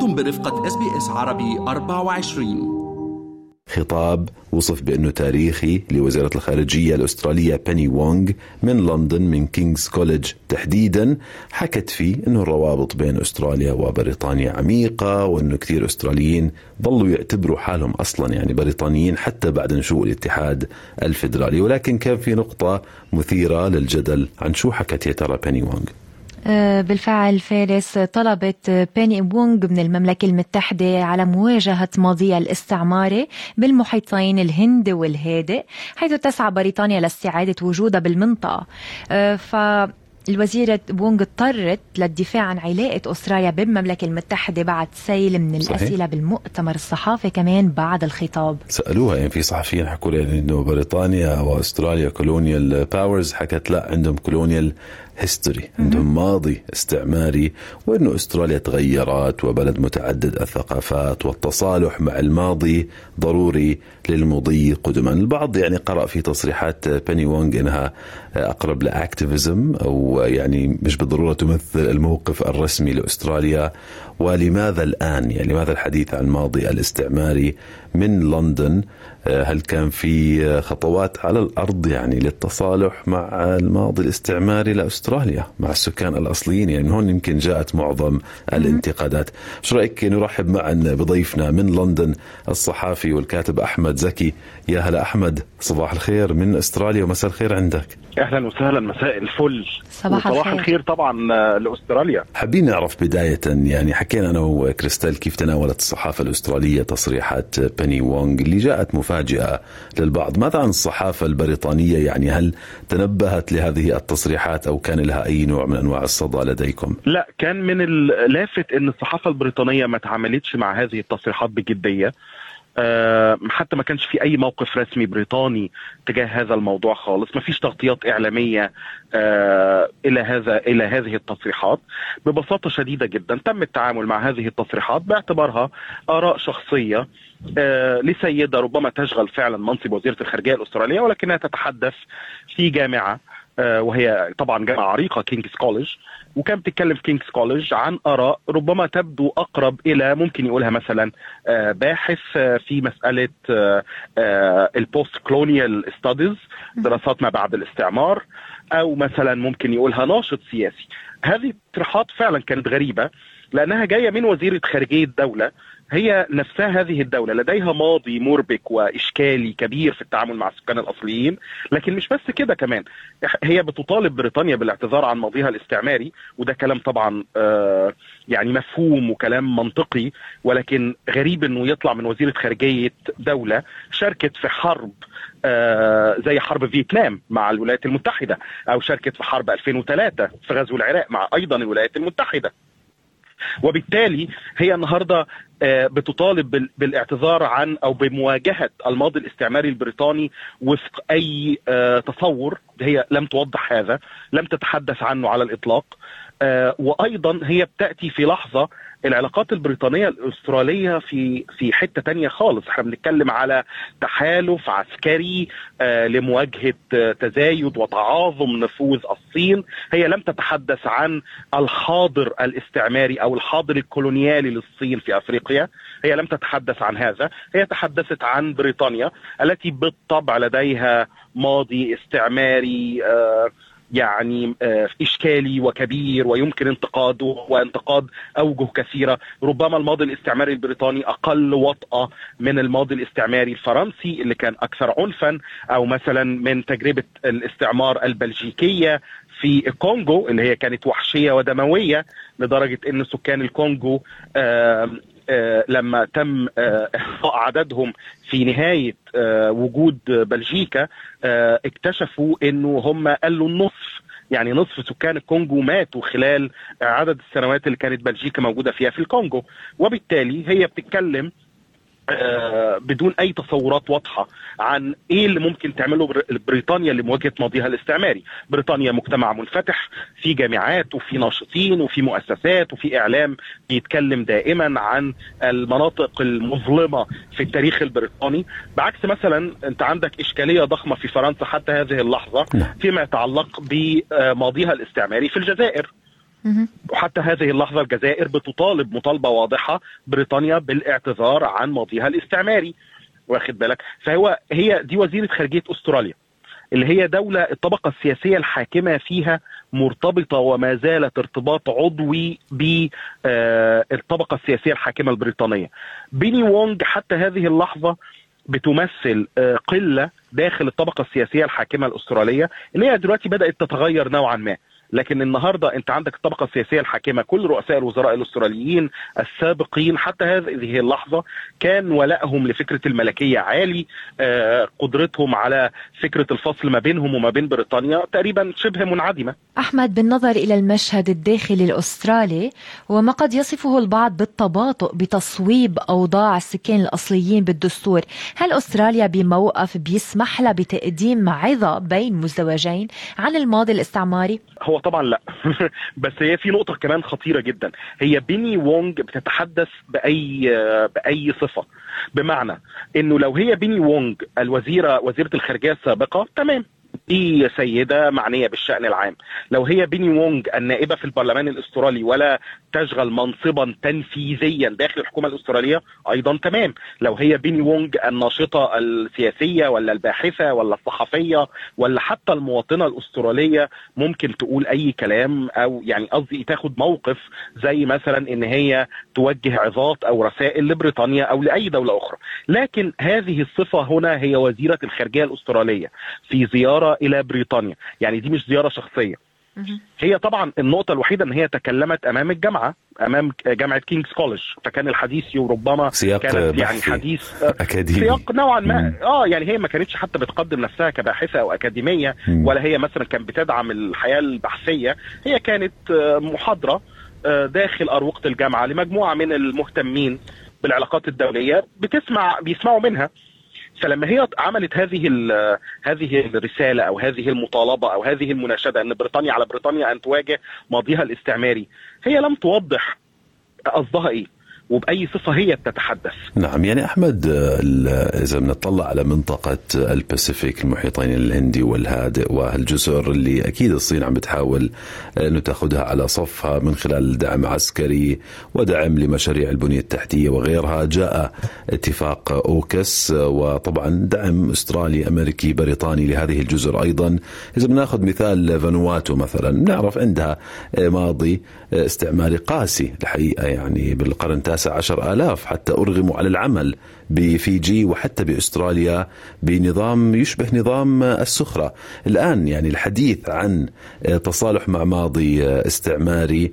أنتم برفقة SBS عربي 24 خطاب وصف بأنه تاريخي لوزيرة الخارجية الأسترالية بيني وونغ من لندن من King's College تحديدا. حكت فيه أنه الروابط بين أستراليا وبريطانيا عميقة وأنه كثير أستراليين ظلوا يعتبروا حالهم أصلا يعني بريطانيين حتى بعد نشوء الاتحاد الفيدرالي. ولكن كان في نقطة مثيرة للجدل عن شو حكت يا ترى بيني وونغ. بالفعل فارس طلبت بيني وونغ من المملكة المتحدة على مواجهة ماضيها الاستعماري بالمحيطين الهندي والهادئ حيث تسعى بريطانيا لاستعادة وجودها بالمنطقة. آه، ف الوزيرة وونغ اضطرت للدفاع عن علاقة أستراليا بالمملكة المتحدة بعد سيل من صحيح. الأسئلة بالمؤتمر الصحافي كمان بعد الخطاب. سألوها يعني في صحفيين حكوا لها إنه بريطانيا وأستراليا colonial powers حكت لا عندهم colonial history عندهم ماضي استعماري وإنه أستراليا تغيرت وبلد متعدد الثقافات والتصالح مع الماضي ضروري للمضي قدما البعض يعني قرأ في تصريحات بيني وونغ إنها أقرب ل activism أو يعني مش بالضرورة تمثل الموقف الرسمي لأستراليا ولماذا الآن؟ يعني لماذا الحديث عن الماضي الاستعماري من لندن؟ آه، هل كان في خطوات على الأرض يعني للتصالح مع الماضي الاستعماري لأستراليا مع السكان الأصليين؟ يعني من هون يمكن جاءت معظم الانتقادات. شو رأيك نرحب معا بضيفنا من لندن الصحافي والكاتب أحمد زكي. يا هلا أحمد صباح الخير من أستراليا ومساء الخير عندك. أهلا وسهلا مساء الفل. صباح, صباح الخير. الخير طبعا آه، لأستراليا. حابين نعرف بداية يعني حكينا أنا وكريستال كيف تناولت الصحافة الأسترالية تصريحات بيني وونغ اللي جاءت مفاجئة للبعض. ماذا عن الصحافة البريطانية؟ يعني هل تنبهت لهذه التصريحات أو كان لها أي نوع من أنواع الصدى لديكم؟ لا كان من اللافت إن الصحافة البريطانية ما تعاملتش مع هذه التصريحات بجدية. حتى ما كانش في أي موقف رسمي بريطاني تجاه هذا الموضوع خالص. ما فيش تغطيات إعلامية آه، إلى هذا إلى هذه التصريحات. ببساطة شديدة جدا تم التعامل مع هذه التصريحات باعتبارها آراء شخصية آه، لسيدة ربما تشغل فعلا منصب وزيرة الخارجية الأسترالية ولكنها تتحدث في جامعة. وهي طبعا جامعة عريقة King's College وكان بتتكلم في King's College عن آراء ربما تبدو أقرب إلى ممكن يقولها مثلا آه، باحث آه، في مسألة آه، ال post colonial studies دراسات ما بعد الاستعمار أو مثلا ممكن يقولها ناشط سياسي. هذه التصريحات فعلا كانت غريبة. لأنها جاية من وزيره خارجية دوله هي نفسها هذه الدولة. لديها ماضي مربك وإشكالي كبير في التعامل مع السكان الأصليين. لكن مش بس كده كمان. هي بتطالب بريطانيا بالاعتذار عن ماضيها الاستعماري. وده كلام طبعا آه يعني مفهوم وكلام منطقي. ولكن غريب إنه يطلع من وزيرة خارجية دولة شاركت في حرب آه زي حرب فيتنام مع الولايات المتحدة أو شاركت في حرب 2003 في غزو العراق مع أيضا الولايات المتحدة. وبالتالي هي النهارده آه، بتطالب بالاعتذار عن أو بمواجهة الماضي الاستعماري البريطاني وفق أي آه، تصور هي لم توضح هذا لم تتحدث عنه على الإطلاق. وأيضا هي بتأتي في لحظة العلاقات البريطانية الأسترالية في في حتة تانية خالص. إحنا بنتكلم على تحالف عسكري آه لمواجهة آه تزايد وتعاظم نفوذ الصين. هي لم تتحدث عن الحاضر الاستعماري أو الحاضر الكولونيالي للصين في أفريقيا. هي لم تتحدث عن هذا. هي تحدثت عن بريطانيا التي بالطبع لديها ماضي استعماري آه يعني آه، إشكالي وكبير ويمكن انتقاده وانتقاد أوجه كثيرة. ربما الماضي الاستعماري البريطاني أقل وطأة من الماضي الاستعماري الفرنسي اللي كان أكثر عنفا أو مثلا من تجربة الاستعمار البلجيكية في الكونغو اللي هي كانت وحشية ودموية لدرجة إن سكان الكونغو لما تم آه، إحصاء عددهم في نهاية آه، وجود بلجيكا اكتشفوا إنه هم قلوا النصف يعني نصف سكان الكونغو ماتوا خلال عدد السنوات اللي كانت بلجيكا موجودة فيها في الكونغو وبالتالي هي بتتكلم آه، بدون أي تصورات واضحة عن إيه اللي ممكن تعمله بريطانيا لمواجهة ماضيها الاستعماري، بريطانيا مجتمع منفتح في جامعات وفي ناشطين وفي مؤسسات وفي إعلام بيتكلم دائما عن المناطق المظلمة في التاريخ البريطاني، بعكس مثلا أنت عندك إشكالية ضخمة في فرنسا حتى هذه اللحظة نعم. فيما يتعلق بماضيها الاستعماري في الجزائر. وحتى هذه اللحظة الجزائر بتطالب مطالبة واضحة بريطانيا بالاعتذار عن ماضيها الاستعماري. واخد بالك؟ فهو هي دي وزيرة خارجية أستراليا اللي هي دولة الطبقة السياسية الحاكمة فيها مرتبطة وما زالت ارتباط عضوي بالطبقة السياسية الحاكمة البريطانية. بيني وونج حتى هذه اللحظة بتمثل آه، قلة داخل الطبقة السياسية الحاكمة الأسترالية اللي هي دلوقتي بدأت تتغير نوعا ما. لكن النهارده انت عندك الطبقه السياسيه الحاكمة كل رؤساء الوزراء الأستراليين السابقين حتى هذه اللحظة كان ولائهم لفكرة الملكية عالي آه، قدرتهم على فكرة الفصل ما بينهم وما بين بريطانيا تقريبا شبه منعدمة. أحمد بالنظر إلى المشهد الداخلي الأسترالي وما قد يصفه البعض بالتباطؤ بتصويب أوضاع السكان الأصليين بالدستور، هل أستراليا بموقف بيسمح لها بتقديم عظة بين مزدوجين عن الماضي الاستعماري؟ هو طبعا لا. بس هي في نقطة كمان خطيرة جدا. هي بيني وونج بتتحدث بأي بأي صفة. بمعنى إنه لو هي بيني وونج الوزيرة وزيرة الخارجية السابقة تمام. دي سيدة معنية بالشأن العام. لو هي بيني وونج النائبة في البرلمان الأسترالي ولا تشغل منصبا تنفيذيا داخل الحكومة الأسترالية أيضا تمام. لو هي بيني وونج الناشطة السياسية ولا الباحثة ولا الصحفية ولا حتى المواطنة الأسترالية ممكن تقول أي كلام أو يعني قصدي تاخد موقف زي مثلا إن هي توجه عظات أو رسائل لبريطانيا أو لأي دولة أخرى. لكن هذه الصفة هنا هي وزيرة الخارجية الأسترالية. في زيارة إلى بريطانيا. يعني دي مش زيارة شخصية. هي طبعا النقطة الوحيدة إن هي تكلمت أمام الجامعة أمام جامعة كينجز كولج فكان الحديث ربما سياق كانت يعني حديث أكاديمي. سياق نوعا ما. آه يعني هي ما كانتش حتى بتقدم نفسها كباحثة أو أكاديمية مم. ولا هي مثلا كانت بتدعم الحياة البحثية. هي كانت آه، محاضرة آه، داخل أروقة الجامعة لمجموعة من المهتمين بالعلاقات الدولية بتسمع بيسمعوا منها. فلما هي عملت هذه هذه الرسالة أو هذه المطالبة أو هذه المناشدة أن بريطانيا على بريطانيا أن تواجه ماضيها الاستعماري هي لم توضح قصدها إيه؟ وبأي صفة هي تتحدث نعم يعني أحمد إذا بنطلع على منطقة الباسيفيك المحيطين الهندي والهادئ والجزر اللي أكيد الصين عم بتحاول آه، إنه تاخذها على صفها من خلال دعم عسكري ودعم لمشاريع البنية التحتية وغيرها جاء اتفاق AUKUS آه، وطبعا دعم أسترالي أمريكي بريطاني لهذه الجزر أيضا. إذا بناخذ مثال فانواتو مثلا بنعرف عندها آه، ماضي استعماري قاسي الحقيقة يعني بالقرن التاسع عشر آلاف حتى أرغموا على العمل بفيجي وحتى بأستراليا بنظام يشبه نظام السخرة. الآن يعني الحديث عن تصالح مع ماضي استعماري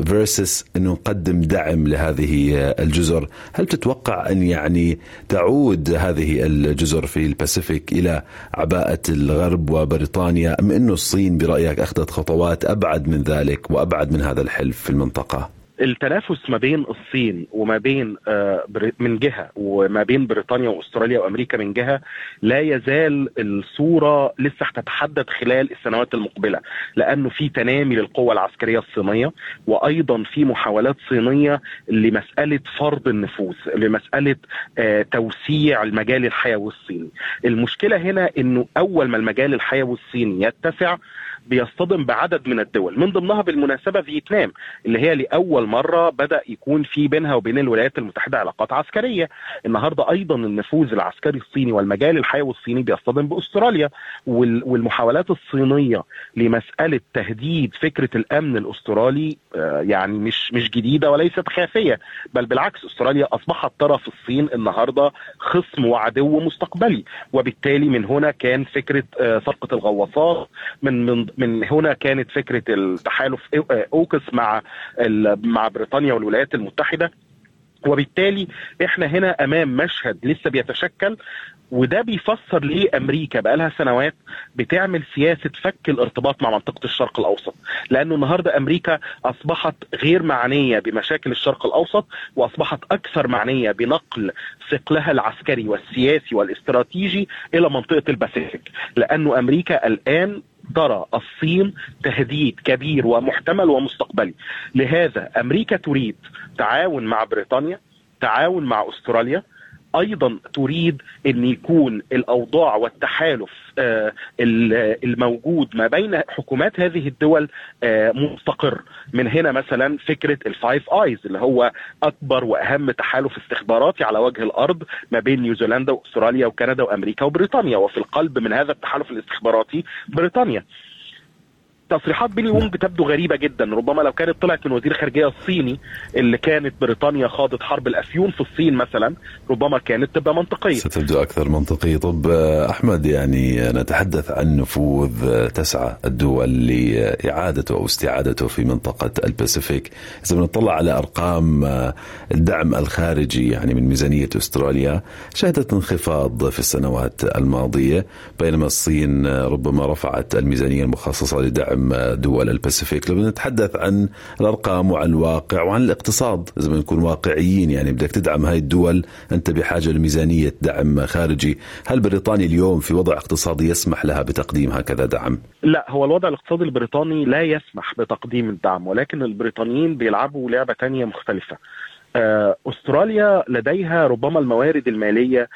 versus أنه نقدم دعم لهذه الجزر هل تتوقع أن يعني تعود هذه الجزر في الباسيفيك إلى عباءة الغرب وبريطانيا أم أنه الصين برأيك أخذت خطوات أبعد من ذلك وأبعد من هذا الحلف في المنطقة؟ التنافس ما بين الصين وما بين آه، من جهة وما بين بريطانيا وأستراليا وأمريكا من جهة لا يزال الصورة لسه هتتحدد خلال السنوات المقبلة لأنه في تنامي للقوة العسكرية الصينية وأيضا في محاولات صينية لمسألة فرض النفوذ لمسألة آه، توسيع المجال الحيوي الصيني. المشكلة هنا إنه أول ما المجال الحيوي الصيني يتسع بيصطدم بعدد من الدول. من ضمنها بالمناسبة فيتنام اللي هي لأول مرة بدأ يكون في بينها وبين الولايات المتحدة علاقات عسكرية. النهارده أيضا النفوذ العسكري الصيني والمجال الحيوي الصيني بيصطدم بأستراليا وال- والمحاولات الصينية لمسألة تهديد فكرة الأمن الأسترالي آه، يعني مش مش جديدة وليست خافية بل بالعكس أستراليا أصبحت في الصين النهارده خصم وعدو مستقبلي. وبالتالي من هنا كان فكرة آه، صفقه الغواصات من من من هنا كانت فكرة التحالف اوكس مع مع بريطانيا والولايات المتحدة. وبالتالي إحنا هنا أمام مشهد لسه بيتشكل وده بيفسر ليه أمريكا بقالها سنوات بتعمل سياسة فك الارتباط مع منطقة الشرق الأوسط. لأنه النهارده أمريكا أصبحت غير معنية بمشاكل الشرق الأوسط وأصبحت أكثر معنية بنقل ثقلها العسكري والسياسي والاستراتيجي إلى منطقة الباسيفيك. لأنه أمريكا الآن ترى الصين تهديد كبير ومحتمل ومستقبلي. لهذا أمريكا تريد تعاون مع بريطانيا تعاون مع أستراليا أيضا تريد أن يكون الأوضاع والتحالف آه، الموجود ما بين حكومات هذه الدول آه، مستقر. من هنا مثلا فكرة ال Five Eyes اللي هو أكبر وأهم تحالف استخباراتي على وجه الأرض ما بين نيوزيلندا وأستراليا وكندا وأمريكا وبريطانيا وفي القلب من هذا التحالف الاستخباراتي بريطانيا. تصريحات بيني وونج تبدو غريبة جدا ربما لو كانت طلعت من وزير الخارجية الصيني اللي كانت بريطانيا خاضت حرب الأفيون في الصين مثلا ربما كانت تبقى منطقية. ستبدو أكثر منطقية. طب آه، أحمد يعني نتحدث عن نفوذ آه، تسعى الدول لإعادته أو استعادته في منطقة الباسيفيك. إذا بنطلع على أرقام آه، الدعم الخارجي يعني من ميزانية أستراليا شهدت انخفاض في السنوات الماضية بينما الصين ربما رفعت الميزانية المخصصة لدعم دعم دول الباسيفيك. لو نتحدث عن الأرقام وعن الواقع وعن الاقتصاد اذا نكون واقعيين. يعني بدك تدعم هاي الدول أنت بحاجة لميزانية دعم خارجي. هل بريطانيا اليوم في وضع اقتصادي يسمح لها بتقديم هكذا دعم؟ لا هو الوضع الاقتصادي البريطاني لا يسمح بتقديم الدعم ولكن البريطانيين بيلعبوا لعبة تانية مختلفة. آه، أستراليا لديها ربما الموارد المالية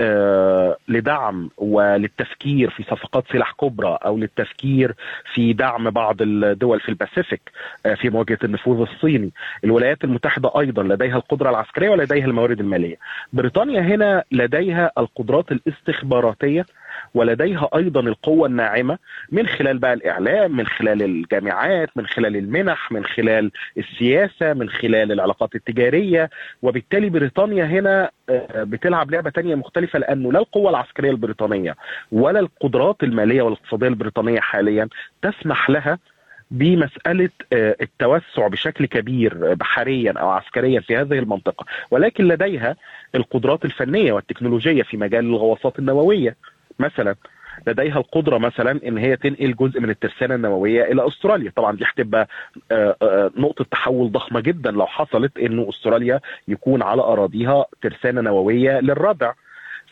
آه، لدعم وللتفكير في صفقات سلاح كبرى أو للتفكير في دعم بعض الدول في الباسيفيك آه، في مواجهة النفوذ الصيني. الولايات المتحدة أيضا لديها القدرة العسكرية ولديها الموارد المالية. بريطانيا هنا لديها القدرات الاستخباراتية ولديها أيضا القوة الناعمة من خلال بقى الإعلام من خلال الجامعات من خلال المنح من خلال السياسة من خلال العلاقات التجارية. وبالتالي بريطانيا هنا آه، بتلعب لعبة تانية مختلفة لأنه لا القوة العسكرية البريطانية ولا القدرات المالية والاقتصادية البريطانية حاليا تسمح لها بمسألة آه، التوسع بشكل كبير بحريا أو عسكريا في هذه المنطقة. ولكن لديها القدرات الفنية والتكنولوجية في مجال الغواصات النووية. مثلا لديها القدرة مثلا إن هي تنقل جزء من الترسانة النووية إلى أستراليا. طبعا دي هتبقى آه، آه، نقطة تحول ضخمة جدا لو حصلت إنه أستراليا يكون على أراضيها ترسانة نووية للردع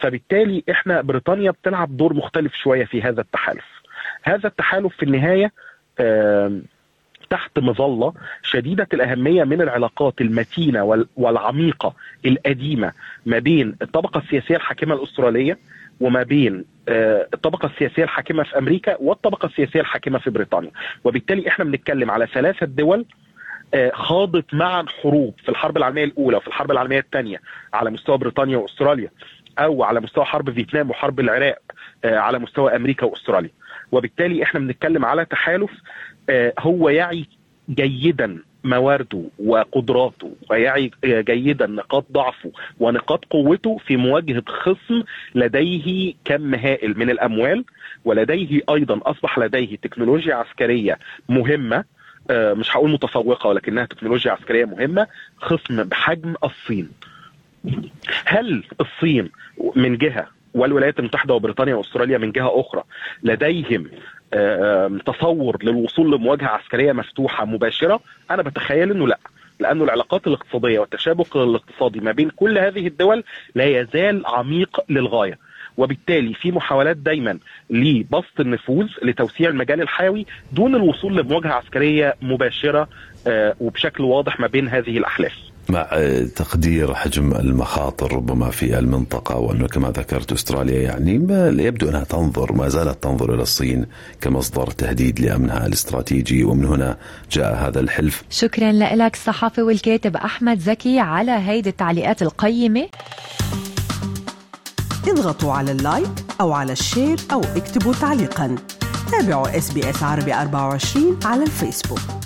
فبالتالي إحنا بريطانيا بتلعب دور مختلف شوية في هذا التحالف. هذا التحالف في النهاية تحت مظلة شديدة الأهمية من العلاقات المتينة والعميقة القديمة ما بين الطبقة السياسية الحاكمة الأسترالية وما بين آه، الطبقة السياسية الحاكمة في أمريكا والطبقة السياسية الحاكمة في بريطانيا. وبالتالي إحنا بنتكلم على ثلاثة دول آه، خاضت معا حروب في الحرب العالمية الأولى وفي الحرب العالمية الثانية على مستوى بريطانيا وأستراليا أو على مستوى حرب فيتنام وحرب العراق آه، على مستوى أمريكا وأستراليا. وبالتالي إحنا بنتكلم على تحالف هو يعي جيدا موارده وقدراته ويعي جيدا نقاط ضعفه ونقاط قوته في مواجهة خصم لديه كم هائل من الأموال ولديه أيضا أصبح لديه تكنولوجيا عسكرية مهمة آه، مش هقول متفوقة ولكنها تكنولوجيا عسكرية مهمة خصم بحجم الصين. هل الصين من جهة والولايات المتحدة وبريطانيا وأستراليا من جهة أخرى لديهم تصور للوصول لمواجهة عسكرية مفتوحة مباشرة أنا بتخيل إنه لا. لأنه العلاقات الاقتصادية والتشابك الاقتصادي ما بين كل هذه الدول لا يزال عميق للغاية. وبالتالي في محاولات دايما لبسط النفوذ لتوسيع المجال الحيوي دون الوصول لمواجهة عسكرية مباشرة آه، وبشكل واضح ما بين هذه الأحلاف. مع تقدير حجم المخاطر ربما في المنطقة وأنه كما ذكرت أستراليا يعني ما يبدو أنها تنظر ما زالت تنظر إلى الصين كمصدر تهديد لأمنها الاستراتيجي ومن هنا جاء هذا الحلف. شكرا لك الصحافي والكاتب أحمد زكي على هيدي التعليقات القيمة. اضغطوا على اللايك أو على ال share أو اكتبوا تعليقا. تابعوا SBS عربي 24 على الفيسبوك.